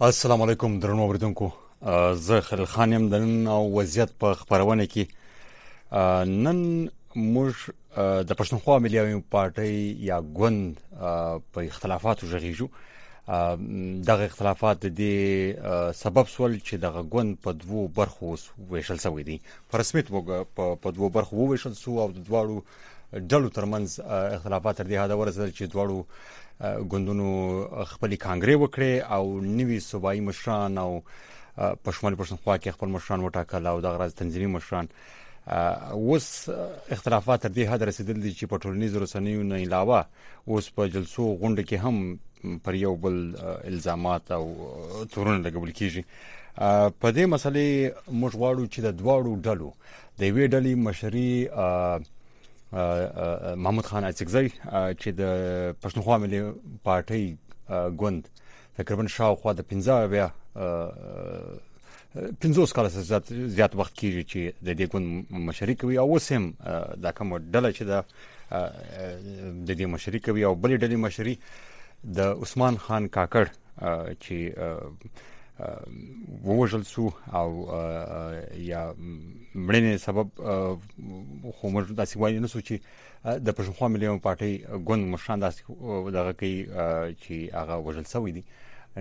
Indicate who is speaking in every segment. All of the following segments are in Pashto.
Speaker 1: السلام علیکم درنو اوریدونکو زه خلیل خان يم د نن وضعیت په خبرونه کې نن موږ د پښتونخوا ملي عوامي پارټي یا ګوند په اختلافاتو ژغیږو دغه اختلافات د سبب سول چې دغه ګوند په دوو برخو ویشل شوی دی په رسمیت وګ په دوو برخو ویشل شو او د دواړو ډلو ترمنځ اختلافات تر دې حده ورسېدل چې دواړو ګوندونو خپل کانګرې وکړي او نوي صوبایي مشران او په شمالي پښتونخوا کې خپل مشران وټاکل او د غراز تنظیمي مشران اوس اختلافات تر دې حد رسیدل دي چې په ټولنیزو رسنیو نه علاوه اوس په جلسو غونډه کې هم پر یو بل الزامات او تورونه لګول کیږي په دې مسلې موږ غواړو چې د دواړو ډلو د یوې ډلې مشري محمود خان اڅکزی چې د پښتونخوا ملي پارټي ګوند تقریبا شاوخوا د 15 بیا 50 کال زیات زیات وخت کیږي چې د دې ګوند مشري کوي او اوس هم دا کوم ډله چې د د دې مشري کوي او بلې ډلې مشري د عثمان خان کاکړ چې ووژل سو او یا مړینې سبب خو موږ داسې وایو نه سو چې د پښتونخوا ملي پارټي ګوند مشران داسې دغه کوي چې هغه وژل سوی دی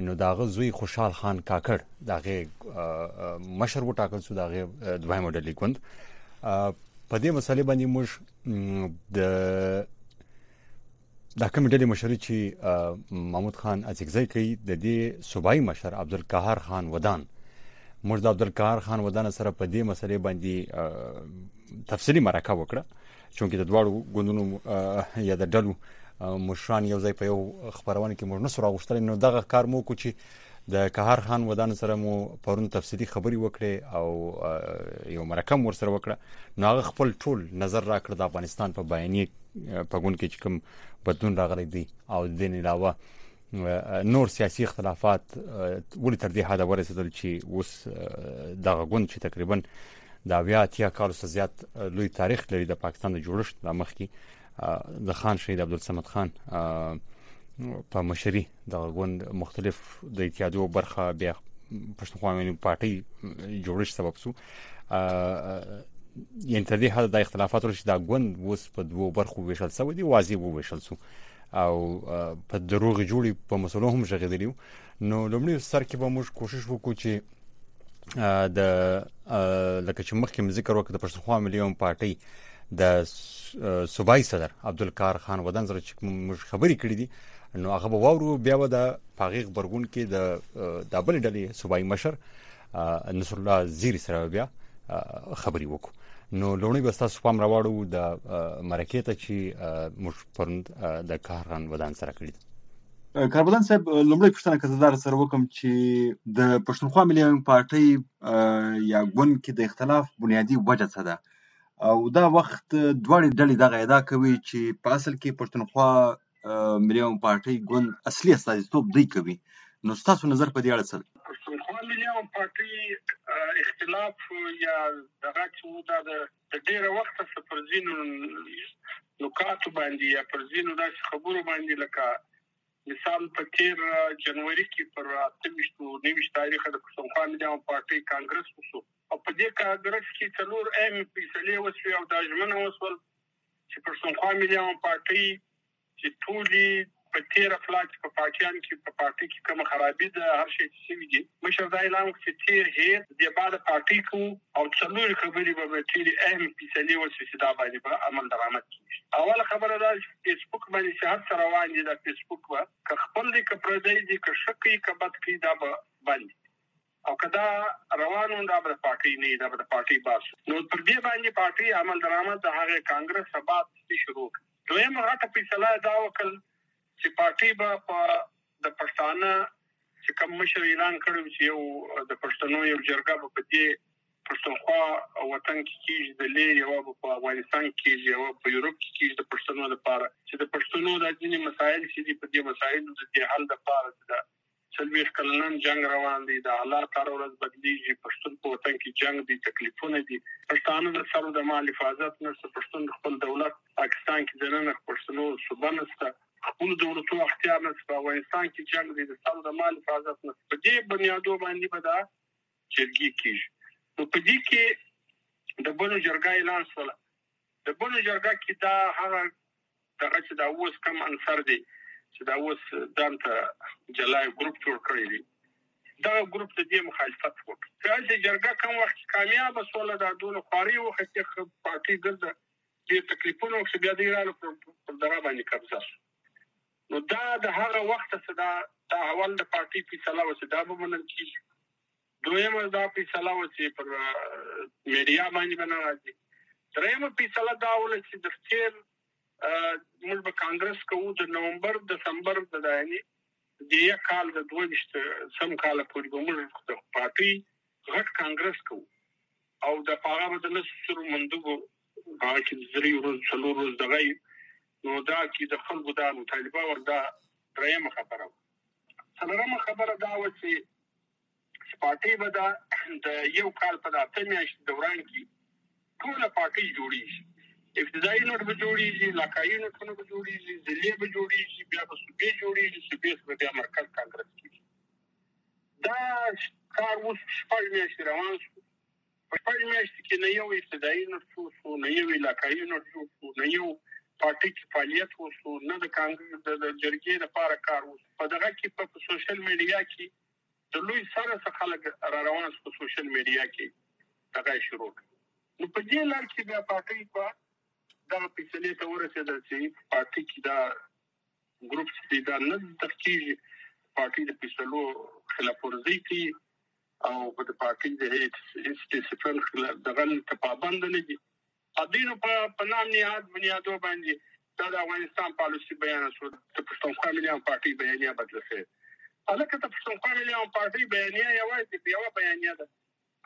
Speaker 1: نو داغه زوی خوشحال خان کاکړ داغه مشر وټاکل سو داغه دویمه ډلې ګوند په دې مسلې باندې موږ د دا کوم ډلې مشري چې محمود خان اڅکزی کوي د دې صوبایي مشر عبدالقهار خان ودان موږ د عبدالقهار خان ودان سره په دې مسلې باندې تفصیلی مرکه وکړه چونکه د دواړو ګوندونو یا د ډلو مشران یو ځای په یو خبرونه کې موږ نه سره غوښتل نو دغه کار مو کو چې د کهار خان ودان سره مو پرون تفصیلی خبري وکړې او یو مرکم ورسره وکړه نو هغه خپل ټول نظر راکړ د افغانستان په بیانیه پګون کې کوم بدلون راغلی دی او د دې علاوه نور سیاسي اختلافات ولې تر دې حد ورسېدل چې اوس دغه ګوند چې تقریبا د اویا اتیا کالو څخه زیات لوی تاریخ لري د پاکستان د جوړښت د مخکې د خان شهید عبدالصمد خان په مشري د غوند مختلف د اتحادو برخه بیا پښتونخوا ملي پارټي جوړښت سبب سو یعنی تر دې حد د اختلافات ورشي دا غوند اوس په دوو برخو ویشل سوی دی واضح وو ویشل سو او په دروغ جوړي په مسلو هم ژغېدلی نو لومړی سر کې به موږ کوشش وکړو چې د لکه چې مخکې ذکر وکړ د پښتونخوا ملي یوم پارټي د صوبایي صدر عبدالکار خان ودان سره چې موږ خبرې کړې دي نو هغه به وورو بیا به د پاغي خبرګون کې د دابل ډلې صوبایي مشر نصر الله زیری سره بیا خبرې وکړو نو لومړی به تاسو پام راوړو د مرکې ته چې موږ پرند د کارغان ودان سره کړی
Speaker 2: کاربلن صاحب لومړی پوښتنه که زه در سره وکم چې د پښتونخوا ملي پارټۍ یا ګوند کې د اختلاف بنیادی وجه څه ده او دا وخت دواړې ډلې دغه ادعا کوي چې په اصل کې پښتونخوا ملي پارټۍ ګوند اصلي استازیتوب دی کوي نو ستاسو نظر په دې اړه څه دی
Speaker 3: پښتونخوا ملي پارټۍ اختلاف یا دغه چې دا د د ډېره وخته څه پر ځینو نکاتو باندې یا پر ځینو داسې خبرو باندې لکه مثال په تیر جنوري کې پر 28 تاریخ د پښتونخوا ملي عوام پارټي کانګرس وشو او په دې کانګرس کې څلور اهم فیصلې وشوې او دا ژمنه وشول چې پښتونخوا ملي عوام پارټي چې ټولي په تېره پلا چې په پاټيان کې په پارټۍ کې کومه خرابي ده هر شی چې شوي دي مشر دا اعلان وکړ چې تېر هېر دې بعد پارټۍ کوو او څلوري خبري به به ټېري اهم فيصلې وشي چې دا باندې به عمل درآمد کېږي اوله خبره دا چې فېسبوک باندې چې هر څه روان دي دا فېسبوک به که خپل دی که پردی دی که ښه کوي که بد کوي دا به بند او که دا روان وو دا به د پارټۍ نه وي دا به د پارټۍ بحث وو نو پر دې باندې پارټۍ عمل درآمد د هغه کانګرس نه بعد دستي شروع کړ دویمه غټه فیصله یې دا وکړل چې پارټۍ به په د پښتانه چې کوم مشر اعلان کړی و چې یو د پښتنو یو جرګه به په دې پښتونخوا وطن کې کیږي د لې یو په افغانستان کې کیږي یو په یورپ کې کیږي د پښتنو لپاره چې د پښتنو د ځینې مسایل چې په دې مسایلو د حل لپاره د څلوېښت کلنن جنګ روان دی د حالات هره ورځ بدلیږي پښتون په وطن کې جنګ دی تکلیفونه دي پښتانه د سرو د مال حفاظت نشته پښتون د خپل دولت پاکستان کې دننه پښتنو صوبه نشته خپل دولتو اختیار نشته په افغانستان کې جنګ دی د سرو د مال حفاظت نشته په دې بنیادو باندې به دا جرګې کېږي نو په دې کې د بنو جرګه اعلان شوله د بنو جرګه کې دا هغه دغه چې دا اوس کم انصر دی چې دا اوس ځان ته جلا ګروپ جوړ کړی دی دا ګروپ د دې مخالفت وکړ چې جرګه کم وخت کامیاب سول دا دونه خواري وخت چې پارټي ګرځه دې تکلیفونو چې بیا د ایران پر دغه باندې قبضه شو نو دا د هغه وخت څخه دا دا اول د پارټي فیصله و چې دا به منل کیږي دویمه دا فیصله وه چې پر میډیا باندې به نه راځي. درېیمه فیصله دا وه چې د تېر موږ به کانګرس کوو د نومبر دسمبر د دایمي د یک کال د دوه ویشت سم کال پورې به موږ د پارټۍ غټ کانګرس کوو او د هغه به د لسو سرو مندوبو هغه چې د درې ورځو څلور ورځو دغه یې نو دا چې د خلکو دا مطالبه وردا درېیمه خبره وه څلورمه خبره دا وه چې سپاټې به ده د یو کال په اته میاشت دوران کی ټوله پاکج جوړیږي ابتدایي نوټ به جوړیږي لاکایي نوټونه به جوړیږي ضلع به جوړیږي بیا به صوبې جوړیږي صوبې سره بیا مرکز کانګرس کیږي دا کار اوس شپږ میاشتې روان شو په شپږ میاشتې کې نه یو ابتدایي نوټ شو شو نه یو علاقایي نوټ شو شو نه یو پارټي کې فعالیت وشو نه د کانګرس د جرګې لپاره کار وشو په دغه کې په سوشل میډیا کې د لوی سره څخه خلک را روان شو په سوشل میډیا کې دغه شروع کړ نو په دې لار کې بیا پارټي په دغه فیصله ته ورسېدل چې پارټي کې دا ګروپ چې دا نه تخکیږي پارټي د فیصلو خلاف ورزي کوي او په پارټي د هیڅ ډیسپلین خلاف دغه ته پابند نه دي ابینو په په نام نهاد بنیادو باندې دا د افغانستان پالیسي بیان شو د پښتونخوا ملي عام پارټۍ بیانیه بدله شوې هلکه د پښتونخوا ملي عام پارټۍ بیانیه یوازې یوه بیانیه ده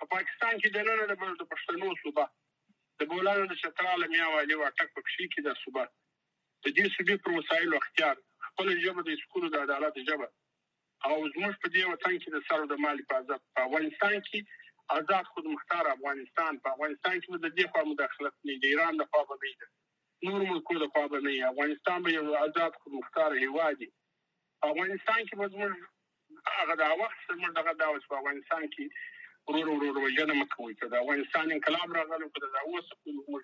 Speaker 3: په پاکستان کې دننه د پښتنو صوبه د بولانو د چترال میا والي واټک په کښې کې دا صوبه د دې صوبې پر وسایلو اختیار خپل ژبه د سکولو د عدالت ژبه او زموږ په دې وطن کې د سرو د مالې په ازاد په افغانستان کې ازاد خودمختار افغانستان په افغانستان کې به د دې خوا مداخلت نه د ایران د خوا به نه د نور ملکو د خوا به نه افغانستان به یو ازاد خودمختار هیواد په افغانستان کې به زموږ هغه دا وخت زموږ دغه دا اوس په افغانستان کې ورور ورور وژنه مه کوئ که د افغانستان انقلاب راغلی که دا اوس موږ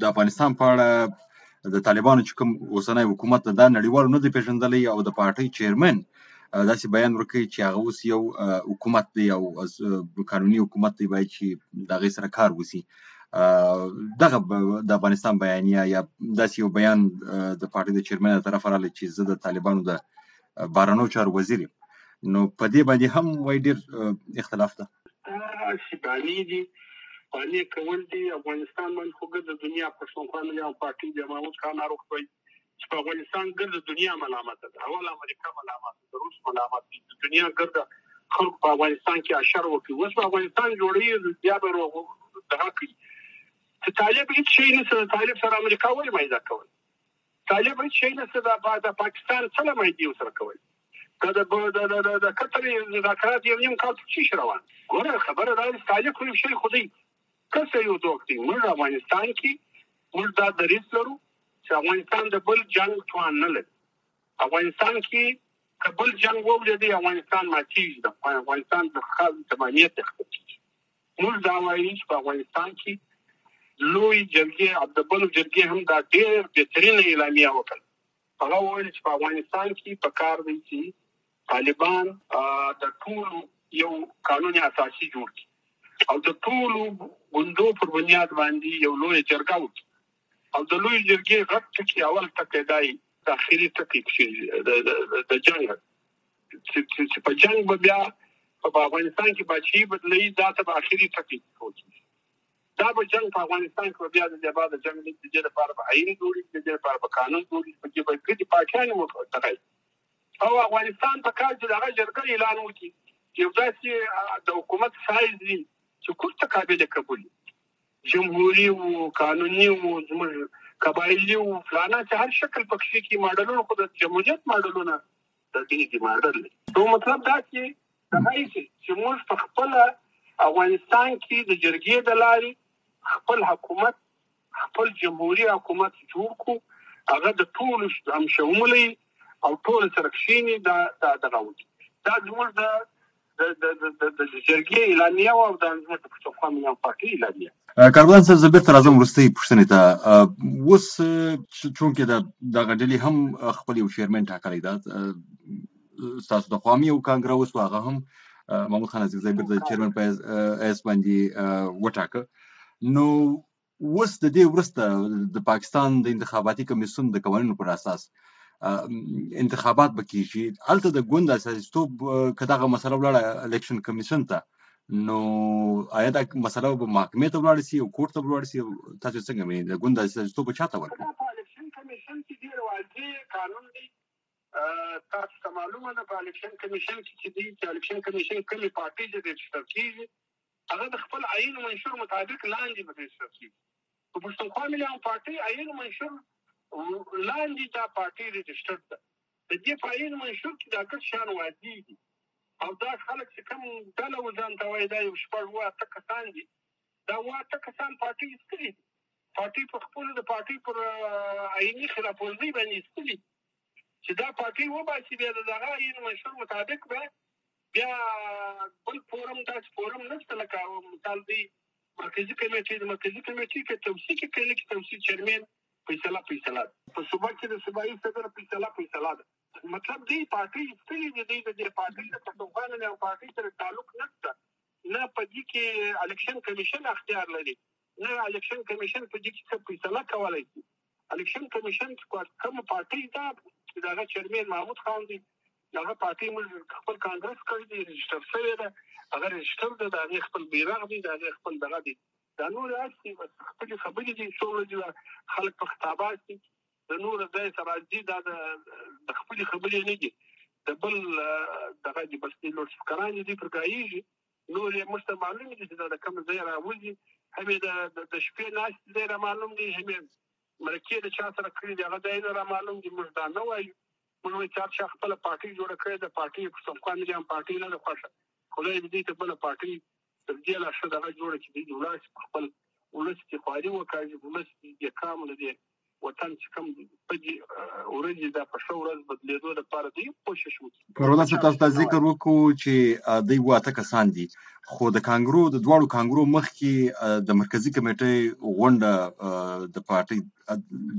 Speaker 3: د افغانستان په
Speaker 2: اړه د طالبانو چې کوم اوسنی حکومت دا نړیوالو نه دی پیژندلی او د پارټۍ چیرمن داسې بیان ورکړي چې هغه اوس یو حکومت دی او قانوني حکومت دی باید چې د هغې سره کار وسی دغه د افغانستان بیانیه یا داسې یو بیان د پارټۍ د چیرمن تر طرفه راغلی چې زه د طالبانو د بارنو چارو وزیر نو په دې باندې هم وای ډیر اختلاف ده
Speaker 3: چې باندې دي باندې کول دي افغانستان باندې خو د دنیا پښتونخوا ملي پارټي د محمود خان ناروغ وي چې په افغانستان ګرد دنیا ملامت ده اول امریکا ملامت ده روس ملامت دي د دنیا ګرد خلک په افغانستان کې اشر وکړي اوس په افغانستان جوړي بیا به روغ دغه کوي چې طالب هیڅ شي نه سره طالب سره امریکا ولې مایده کوي طالب هیڅ شی نه څه د پاکستان څه له مایدی سره کوي دا د د قطر مذاکرات یو نیم کال څه شي روان ګوره خبره دا چې طالب خو یو شی خو دی کسه یو دوک دی موږ افغانستان کې موږ دا دریس لرو چې افغانستان د بل جنگ توان نه لري افغانستان کې کبل جنگ وولې دی افغانستان ماتیږي د افغانستان د خاص تمامیت اختیار موږ دا وایو چې په افغانستان کې لوی جرګې او د بلو جرګې هم دا ډېر بهترینه اعلامیه وکړه هغه وویل چې په افغانستان کې په کار دی چې طالبان د ټولو یو قانون اساسي جوړ کړي او د ټولو ګوندو پر بنیاد باندې یو لوی جرګه وکړي او د لوی جرګې غټ ټکی اول ټکی دای داخلي ټکی چې د جنگ چې په جنگ به بیا په افغانستان کې بچي بدلی دا ته به اخیری ټکی کوي دا به جنگ په افغانستان کې بیا د جبا د جنگ د دې لپاره به عین جوړي د دې لپاره به قانون جوړي په دې باندې کې پاکستان مو ترای او افغانستان په کار چې دغه جرګه اعلان وکړي چې داسې د حکومت سایز دي چې کوم څه قابل قبول جمهوري وو، قانوني وو، زموږ قبایلي وو، فلانه چې هر شکل پکښې کې ماډلونه خو د جمهوریت ماډلونه د دې دي ماډل دی. نو مطلب دا چې د هیڅ چې موږ په خپل افغانستان کې د جرګې د لارې خپل حکومت خپل جمهوري حکومت جوړ کړو هغه د ټولو هم شمولی او ټول سره کښېني دا دا دغه وکړي دا زموږ د
Speaker 2: کاروان صاحب زه بیرته راځم وروستۍ پوښتنې ته اوس چونکې د دغه ډلې هم خپل یو چیرمن ټاکلی ده ستاسو د خوا هم یو کانګره اوس هغه هم محمود خان عزیزی بیرته چیرمن په ایس باندې وټاکه نو اوس د دې وروسته د پاکستان د انتخاباتي کمیسون د قوانینو پر اساس انتخابات به کیږي الته د ګوند اساسیتوب که دغه مسله ولاړه الیکشن کمیسون ته نو آیا دا مسله به محکمې ته ولاړ شي او کورټ ته ولاړ شي تاسو څنګه وینئ د ګوند اساسیتوب به چاته ورکړي په
Speaker 3: الیکشن کمیسون کې ډیر واضح قانون دی تاسو ته معلومه ده په الیکشن کمیسون کې چې دی چې الیکشن کمیسون کلی پارټي چې د تشکیل کیږي هغه د خپل عین منشور مطابق لاندې به بحث شي په پښتونخوا ملي عوام پارټۍ عین منشور لاندې دا پارټۍ رجسټرډ ده د دې په عین منشور کې دا ګټ شان وادي دي او دا خلک چې کوم ډله وځان ته وایي دا یو شپږ وه اته کسان دي دا وه اته کسان پارټي ایستلي پارټي په خپل د پارټي پر عیني خلاف ورزي باندې ایستلي چې دا پارټۍ وباسي بیا د دغه این منشور مطابق به بیا بل فورم داسې فورم نشته لکه مثال دی مرکزي کمیټې د مرکزي کمیټې که توصیه کې کړي کې توصیه چیرمن فیصله فیصله په صوبه کې د صوبایي صدر فیصله فیصله ده مطلب دی پارټي ستړي دي دی د دې پارټي د پټوغان نه پارټي سره تعلق نشته نه په دې کې الیکشن کمیشن اختیار لري نه الیکشن کمیشن په دې کې څه فیصله کولای شي الیکشن کمیشن چې کوم پارټي دا چې دا هغه چیرمن محمود خان دی هغه پارټي موږ خپل کانګرس کړی دی رجسټر شوی دی هغه رجسټر دی دا هغه خپل بیرغ دی دا هغه خپل دغه دی دا نور اسی خپل خبرې دي څو ورځې خلک په خطابات دي د نور ځای سره دي دا د خپل خبرې نه دي د بل دغه د بس لوټ سکران دي پر ګایږي نور یې موږ ته معلوم دي چې دا د کوم ځای راوځي هم یې د د شپې ناست ځای را معلوم دي هم یې مرکې د چا سره کړي دي هغه ځای نه را معلوم دي موږ دا نه وایو موږ وایو چې هر چا خپله پارټۍ جوړه کړې ده پارټۍ یې پښتونخوا ملي هم پارټۍ نه ده خوښه خدای دې دوی ته بله پارټۍ تر دې لا ښه دغه جوړه چې دوی دې ولاړ شي په خپل ولس کې خواري وکړي ولس دې بېکام نه دی وطن چې کوم په دې ورځې دا په ښه ورځ بدلېدو لپاره دی کوشش وکړي
Speaker 2: پرونه چې تاسو ته ذکر وکړو چې دوی واته کسان دي خو د کانګرو د دواړو کانګرو مخ کې د مرکزی کمیټې غونډه د پارټي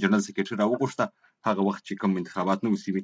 Speaker 2: جنرال سیکریټري راوغوښته هغه وخت چې کوم انتخابات نه وسیوي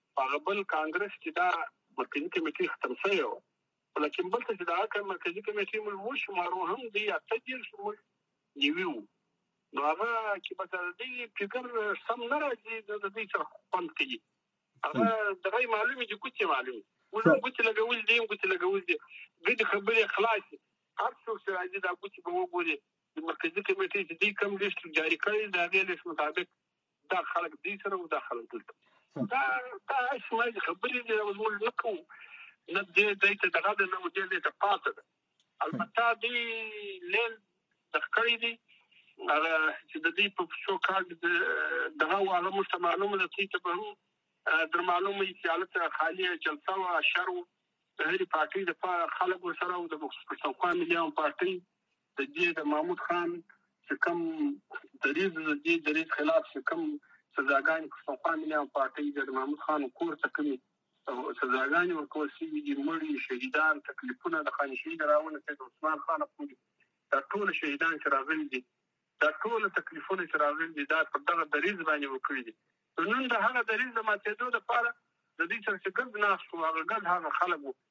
Speaker 2: په هغه
Speaker 3: بل کانګرس کې دا مرکزي کمېټي ختم شوی و خو لکن بل څه چې دا کار مرکزي کمېټي موږ وشمارو هم دی اته دېرش موږ نیوي وو نو هغه چې به د دې فکر سم نه راځي د دې څخه خوند کوي هغه دغه معلومه دي کوڅه معلومه موږ کوڅه لګول دي کوڅه لګول دي د دې خبرې خلاص هر څو چې راځي دا کوڅه به وګوري د مرکزي کمېټې چې دې کم لیست جاری کړی دا غي لیست مطابق دا خلک دې سره او دا خلک دلته دا دا اسمه خبرې دې او موږ نه کوو نه دې دې ته دغه د نو دې دې ته پاتې ده البته دې لیل د خړې دي هغه چې د دې په څو کال د دغه واغه مو معلومه ده چې ته به هم در معلومه یې چې البته خالی جلسه او شرو د هرې پارټي د خلکو سره او د مخصوص پښتونخوا ملي پارټي د دې د محمود خان چې کوم دریځ د دې دریځ خلاف چې کوم سزاګانې په پخوا ملي او پارټۍ د محمود خان کور ته کومې سزاګانې ورکول شوي دي مړي شهیدان تکلیفونه د خان شهید راونه چې د عثمان خان پورې دا ټول شهیدان چې راغلي دي دا ټول تکلیفونه چې راغلي دي دا په دغه دریځ باندې وکړي دي نو نن د هغه دریځ د ماتېدو لپاره د دې سره چې ګرد ناست وو هغه ګرد هغه خلک
Speaker 2: وو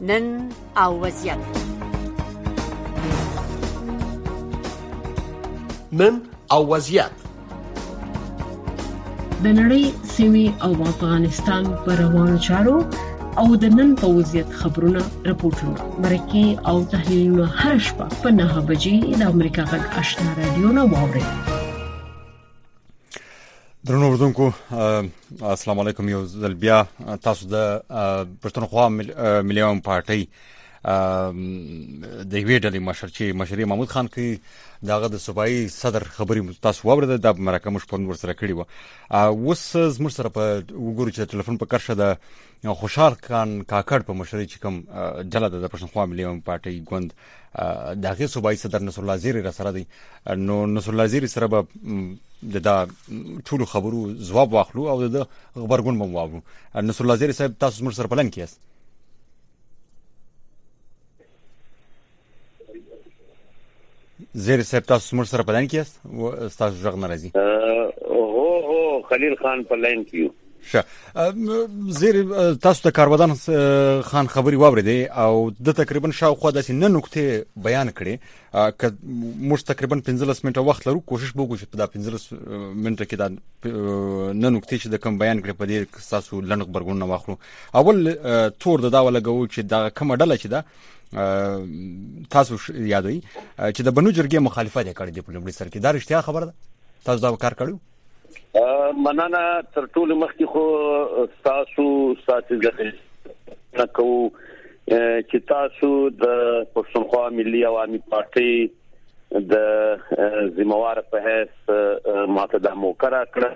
Speaker 4: نن او وضعیت
Speaker 5: نن او وضعیت
Speaker 6: د نړۍ سیمه او افغانستان پر روانو چارو او د نن په وضعیت خبرونه راپورټونه مرکه او تحلیلونه هر شپه په 9 بجې د امریکا غږ آشنا رادیو نو واوري
Speaker 1: درنو وردونکو السلام علیکم یو ځل بیا تاسو د پښتونخوا ملي عوام پارټي د یوې ډلې مشر چې مشري محمود خان کوي داغه د صوبایي صدر خبري تاسو وبرده د مرکه مش پرون ورسره کړی و اوس زموږ سره په وګورو چې ټلیفون په کرشه د خوشحال خان کاکړ په مشرۍ چې کوم جلا د پښتونخوا ملي پارټي ګوند د هغې صوبایي صدر نصر الله زیری را سره دی نو نصر الله زیری سره به د دا ټول خبرو جواب واخلو او د خبرګون مو واورو نصر الله زیری صاحب تاسو موږ سره پلان کیاست زیر صاحب تاسو موږ سره پلان کیاست تاسو ژغ ناراضي
Speaker 7: هو هو خلیل خان پلان کیو
Speaker 1: شه زیر تاسو د کارودان خان خبري واوریدې او د تقریبا شاوخوا د نه نقطې بیان کړي ک موږ تقریبا 15 منټه وخت لرو کوشش به وکړو چې په دا 15 منټه کې دا نه نقطې چې د کم بیان کړي په دې تاسو لنډ خبرونه واخلو اول تور د دا ولګو چې دا کومه ډله چې دا تاسو یادوي چې د بنو جرګې مخالفت کړي د پلمړي سر کې دا رښتیا خبره ده تاسو دا کار کړو
Speaker 7: مننه تر ټولو مخکې خو تاسو ساتي ځخه نکو چې تاسو د پښتونخوا ملي عوامي پارټي د ذمہوار په هیڅ ماته د موقع راکړه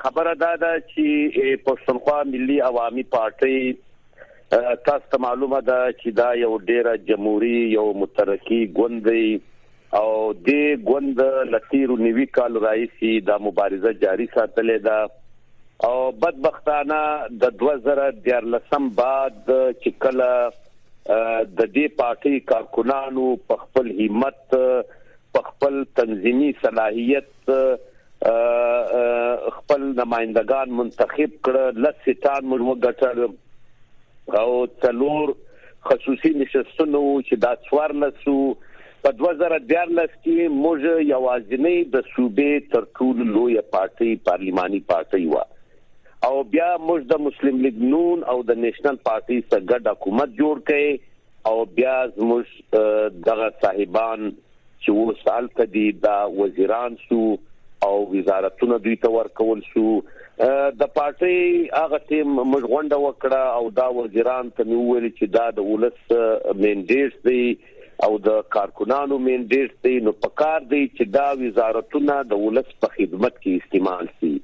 Speaker 7: خبره دا ده چې پښتونخوا ملي عوامي پارټي تاسو ته معلومه ده چې دا یو ډیره جمهوریت یو مترقی ګوند دی او د ګوند لتیرو نیوي کال راځي دا مبارزه جاری ساتلې ده او بدبختانه د 2014 بعد چې کله د دې پارټي کارکونانو په خپل همت په خپل تنظیمي صلاحيت خپل نمائندگان منتخب کړ لس سیټان موږ وګټل او څلور خصوصي نشستونه وو چې دا څوار لسو په 2014 کې موږ یوازینی د صوبې تر ټولو لوی پارټي پارلماني پارټي و او بیا موږ د مسلم لیگ نون او د نېشنل پارټي سره ګډ حکومت جوړ کړي او بیا موږ دغه صاحبان چې اوس هلته دی دا وزیران سو او وزارتونه دوی ته ورکول سو د پارټي هغه ټیم موږ غونډه وکړه او دا وزیران ته نو ویل چې دا د ولس منډیټ دی او د کارکونانو منډیټ دی نو په کار دی چې دا وزارتونه د ولس په خدمت کې استعمال شي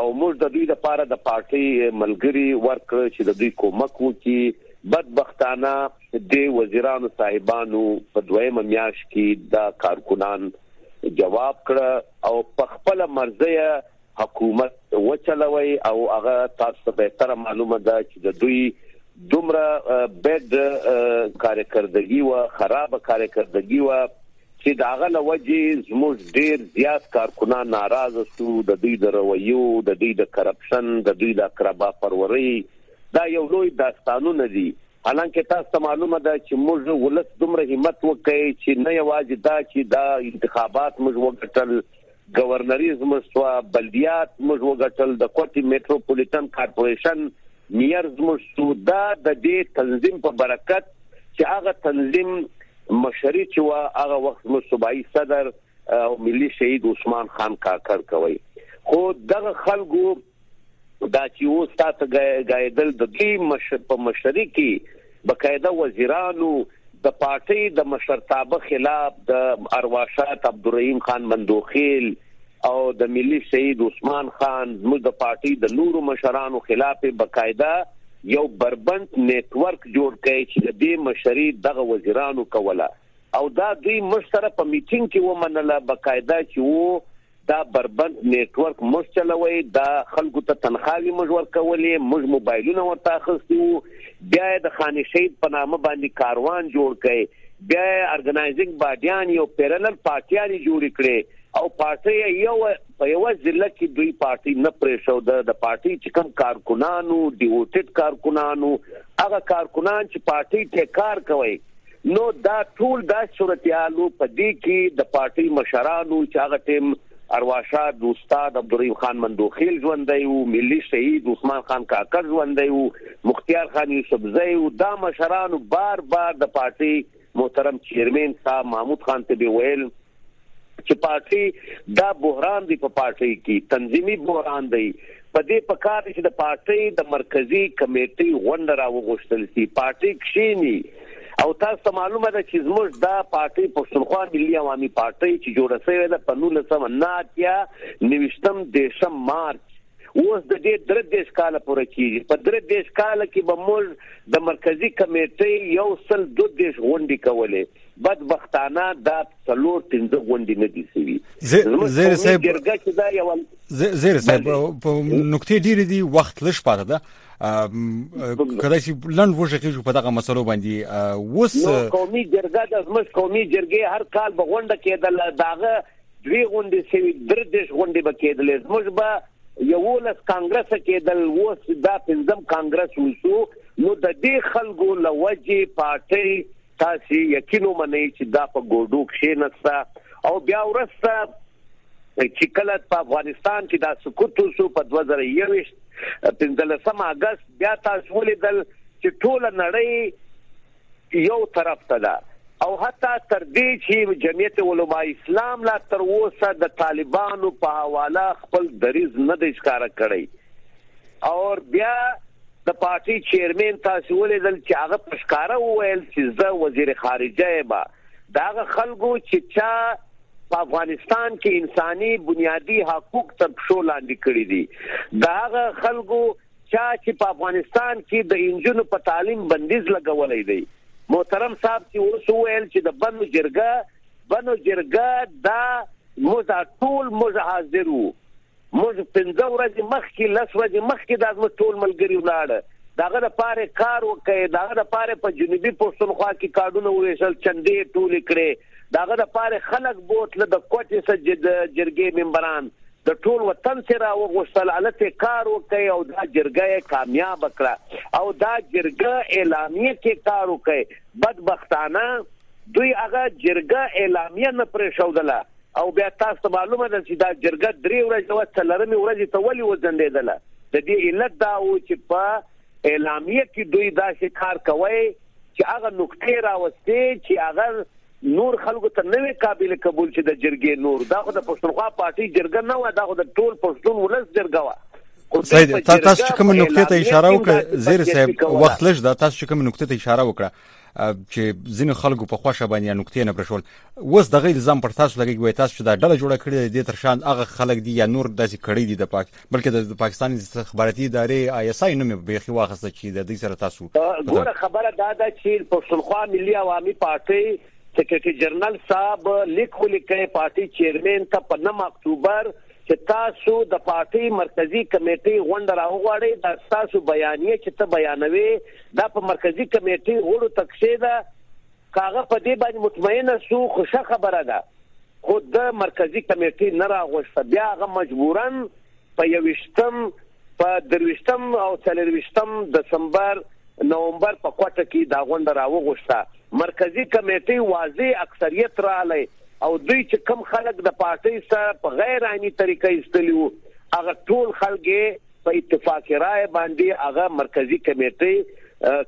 Speaker 7: او موږ د دوی لپاره د پارټي ملګری ورکړ چې د دوی کومک وکړي بدبختانه د وزیرانو صاحبانو په دویمه میاشت کې دا کارکنان جواب کړه او په خپل مرزه حکومت وچلوي او هغه تاسو ته به تر معلومه ده چې د دوی دومره بد کارکردګي و خراب کارکردګي و چې داغه لوجي زموږ ډیر زیات کارکنان ناراض شو د دوی د رویو د دوی د کرپشن د دوی د کربا پروري دا یو لوی داستانونه دي حالانکه تاسو ته معلومه ده چې موږ ولس دومره همت وکړي چې نه یوازې دا چې دا انتخابات موږ وګټل گورنریز موږ سو بلدیات موږ وګټل د کوټي میټروپولیټن کارپوریشن میر موږ سو دا د دې تنظیم په برکت چې هغه تنظیم مشري چې وا هغه وخت مو صوبایي صدر او ملي شهید عثمان خان کاکر کوي خو دغه خلکو دا چې اوس تاسو ګایدل د دې مشر په مشرۍ کې بقاعده وزیرانو د پارټۍ د مشرتابه خلاف د ارواښاد عبدالرحیم خان مندوخیل او د ملي شهید عثمان خان موږ د پارټۍ د نورو مشرانو خلاف بقاعده یو بربند نیټ ورک جوړ کړي چې د مشري دغه وزیرانو کوله او دا دوی مشره په میټینګ کې ومنله بقاعده چې وو دا بربند نیټورک موږ چلوي دا خلکو ته تنخواوي موږ ورکولې موږ موبایلونه ورته اخستي وو بیا د خان شهید په نامه باندې کاروان جوړ کړي بیا ارګنایزینګ باډیان یو پیرلل پارټیانې جوړ کړي او پارټي یو په یو ضلع کې دوی پارټي نه پرې شو د پارټي چې کم کارکونانو ډیوټډ کارکونانو هغه کارکونان چې پارټي ته کار کوي نو دا ټول دا صورتیالو په دې کې د پارټي مشرانو چې هغه ټیم ارواښاد استاد عبدالرحیم خان مندوخیل ژوندی وو ملي شهید عثمان خان کاکر ژوندی وو مختیار خان یوسفزی وو دا مشرانو بار بار د پارټي محترم چیرمن صاحب محمود خان ته به ویل چې پارټۍ دا بحران دی په پارټۍ کې تنظیمي بحران دی په دې په کار چې د پارټۍ د مرکزی کمیټې غونډه را وغوښتل شي پارټۍ کښینی او تاسو ته معلومه ده چې زموږ دا پارټۍ پښتونخوا ملي عوامي پارټۍ چې جوړه شوې ده په 1900 ناتیا نوښتم دیشم مارچ اوس د دې درې دېرش کاله پوره کېږي، په درې دېرش کاله کې به موږ د مرکزي کمېټۍ یو سل دوه دېرش غونډې کولې، بد بختانه دا څلور پنځه غونډې نه دي شوي.
Speaker 1: زموږ قومي جرګه چې ده یوه زیر صاحب په نقطې ډېرې دي وخت لږ پاتې ده کله چې لند وژغېږو په دغه مسلو باندې اوس
Speaker 7: قومي جرګه د زموږ قومي جرګې هر کال بغونډه کېدل داغه دوې غونډې شوي در دېرش غونډې به کېدلې زموږ به یوولس کانګرس کېدل اوس دا پنځم کانګرس وشو نو د دې خلکو له وجې پارټۍ تاسو یقین ومنئ چې دا په ګوډو کې نسته او بیا ورسته چې کله په افغانستان کې دا سکوت وشو په 2021 15 اگست بیا تاسو ولیدل چې ټول نړۍ یو طرف ته ده او حتی تر دې چې جمعیت علماء اسلام لا تر اوسه د طالبانو په حواله خپل دریز نه دی ښکاره کړی او بیا د پارټي چیرمن تاسو ولیدل چې هغه په ښکاره وویل چې زه وزیر خارجه یم داغه خلکو چې چا په افغانستان کې انساني بنیادی حقوق تر پښو لاندې کړی دي داغه خلکو چا چی په افغانستان کی د انجونو په تعلیم بندیز لګولی دی محترم صاحب چی اوس وویل چی د بنو جرګه بنو جرګه دا موږ ټول موږ حاضر وو موږ پنځه ورځې مخکې لس ورځې مخکې دا زموږ ټول ملګري ولاړه داغه د پاره کار وکړي داغه د پاره په جنوبي پښتونخوا کې کارونه وېشل چندې ټولې کړې داغه د پاره خلک بوتله د کوټې سجد جرګې ممبران د ټول وطن څخه راوغوښتل هلته یې کار وکړ او دا جرګه یې کامیابه کړه او دا جرګه اعلامیه کې کار وکړ بدبختانه دوی هغه جرګه اعلامیه نه پرېښودله او بیا تاسو ته معلومه ده چې دا جرګه درې ورځې وه څلورمې ورځې ته ولې وځنډېدله د دې علت دا و چې په اعلامیه کې دوی داسې کار کوی چې هغه نکتې راوستې چې هغه نور خلکو ته نه وي قابل قبول چې د جرګې نور دا خو د پښتونخوا پارټي جرګه نه و دا خو د ټول پښتون ولس جرګه وه
Speaker 1: سید تاسو چې کوم نقطې ته اشاره وکړه زیر صاحب وخت لږ دا تاسو چې کوم نقطې ته اشاره وکړه چې ځینې خلکو په خوښه باندې نقطې نه برښول اوس دغه الزام پر تاسو لګي وي تاسو چې دا ډله جوړه کړې دي تر شان هغه خلک دي یا نور داسې کړي دي د پاک بلکې د پاکستان استخباراتي ادارې آی اس آی نوم به خي واخسته چې د دې سره تاسو
Speaker 7: ګوره خبره دا ده چې پښتونخوا ملي عوامي پارټي سیکریټري جنرال صاحب لیک ولیکي پارټي چیرمن ته په 9 اکتوبر چې تاسو د پارټي مرکزی کمیټې غونډه راوغواړئ دا تاسو بیانیه چې ته بیانوي دا په مرکزی کمیټې غوړو تکشه ده که هغه په دې باندې مطمئنه شو خو ښه خبره ده خو ده مرکزي کمېټۍ نه راغوښته بیا هغه مجبوراً په یوویشتم، په درویشتم او څلرویشتم دسمبر، نومبر، په کوټه کې دا غونډه راوغوښته. مرکزي کمېټۍ واضح اکثریت راغلی او دوی چې کوم خلک د پارټۍ څخه په غیر آئیني طریقه ایستلي وو هغه ټول خلک یې په اتفاق رایې باندې هغه مرکزي کمېټۍ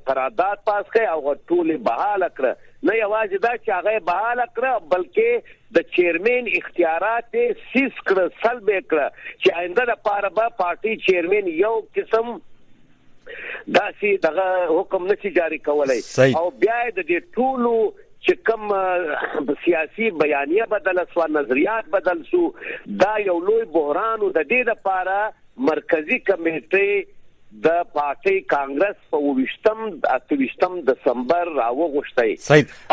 Speaker 7: قرارداد پاس کړ او هغه ټولې بحاله کړه. نه یوازې دا چې هغه یې بحاله کړه، بلکې د چیرمین اختیارات یې سیس کړه، سلب یې کړه چې آینده لپاره به پارټۍ چیرمین یو قسم داسې دغه حکم نه شي جاري کولی او بیا یې د دې ټولو چې کوم سیاسي بیانیه بدله شوه، نظریات بدل شو، دا یو لوی بحران و، د دې لپاره مرکزي کمېټۍ د پارټۍ کانګرس په اوویشتم، اته ویشتم دسمبر راوغوښتی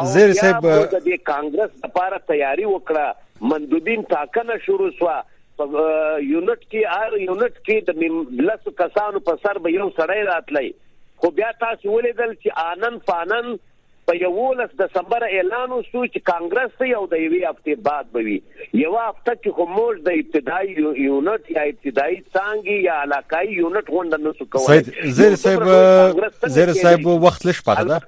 Speaker 1: او بیا مو
Speaker 7: د دې کانګرس لپاره تیاري وکړه، مندوبین ټاکنه شروع شوه، په یونټ کې هر یونټ کې د لسو کسانو په سر به یو سړی راتلی، خو بیا تاسو ولیدل چې آنن فانن په یوولس دسمبر اعلان وسو چی کانګرس دی او د یوی هفتی بعد به وی یوه هفته کی خو موږ د ابتدایی یونټ یا ابتدایی څانګی یا علاقایی یونټ غونډه نسو کولای
Speaker 1: زیر صاحب زیر صاحب وخت لږ پاته ده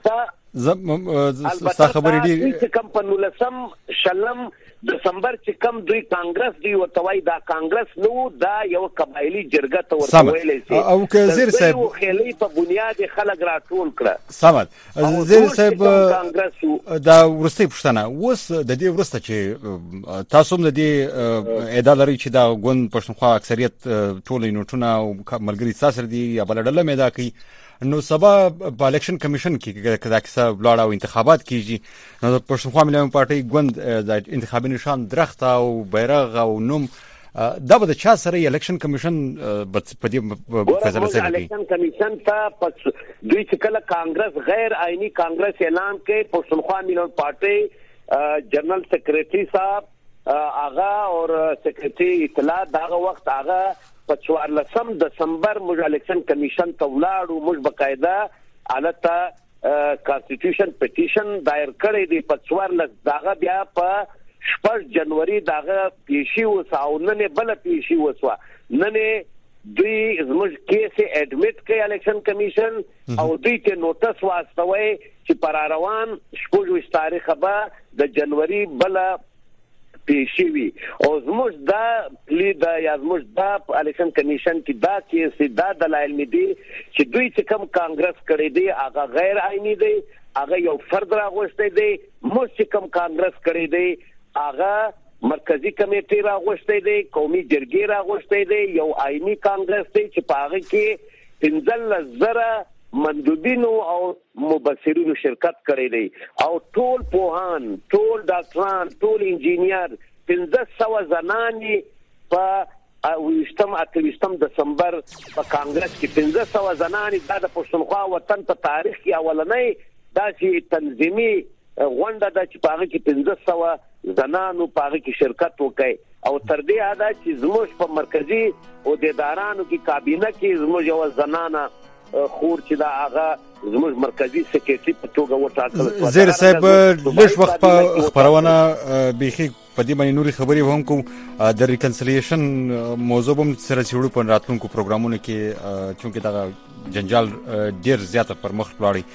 Speaker 1: ستا خبرې ډېر
Speaker 7: چې کم په 19م شلم دسمبر چې کم دوی کانګرس دی او توای دا کانګرس نو دا یو قبایلی جرګه ته ورته ویلې
Speaker 1: سي او که زیر صاحب
Speaker 7: خېلې په بنیاد خلک راټول کړه
Speaker 1: سمد زیر صاحب دا ورسته پښتنه اوس د دې ورسته چې تاسو هم د دې اعدا لري چې دا ګوند پښتونخوا اکثریت ټول یونټونه او ملګری ساسر دي یا بلډله مې دا کوي نو سبا په الیکشن کمیشن کې کدا کیسه بلاړه او انتخابات کیږي نو پښتونخوا ملي پارټي ګوند د انتخابي نشان درخت او بیرغ او نوم دا به د چا سره الیکشن کمیشن په دې فیصله سره
Speaker 7: کوي الیکشن کمیشن ته پس دوی چې کله کانګرس غیر آئینی کانګرس اعلان کوي پښتونخوا ملت پارټي جنرال سیکریټری صاحب هغه او سیکریټری اطلاع دغه وخت هغه په 14 دسمبر موږ الیکشن کمیشن ته ولاړو موږ بقاعده الته کانسټیټیوشن پټیشن دایر کړی دی په 14 دغه بیا په شپږ جنوري دغه پیشي وسه او نن بل پیشي وسوه نن دوی زموږ کیس اډمیټ کړي الیکشن کمیشن او دوی ته نوټس واستوي چې پر روان شپږ تاریخ به د جنوري بل پیش شوي او زموږ دا پلی ده یا زموږ دا په الیکشن کمیشن کې دا کیس دی دا دلایل مې دي چې دوی چې کوم کانګرس کړی دی هغه غیر آئیني دی هغه یو فرد راغوښتی دی موږ چې کوم کانګرس کړی دی هغه مرکزی کمیټه راغوښتی دی قومي جرګې راغوښتی دی یو آئیني کانګرس دی چې په هغه کې 15000 مندوبینو او مبصرینو شرکت کړی دی او ټول پوهان، ټول ډاکټران، ټول انجینیر، پنځه سوه زنانې په اووه ویشتم، اته ویشتم دسمبر په کانګرس کې پنځه سوه زنانې دا د پښتونخوا وطن په تاریخ کې اولنۍ داسې تنظیمي غونډه ده چې په هغه کې پنځه سوه زنانو په هغه کې شرکت وکړ او تر دې حده چې زموږ په مرکزي عهدیدارانو کې کابینه کې زموږ یوه زنانه خور چې دا هغه زموږ مرکزی سیکریټری په توګه وټاکل شو
Speaker 1: زیر صاحب لږ وخت په خبرونه بيخي په دې باندې نوري خبرې هم کوم د ریکنسلیشن موضوع هم سره سیړو په راتلونکو پروګرامونو کې چې دا جنجال ډیر زیات پر مخ لاړی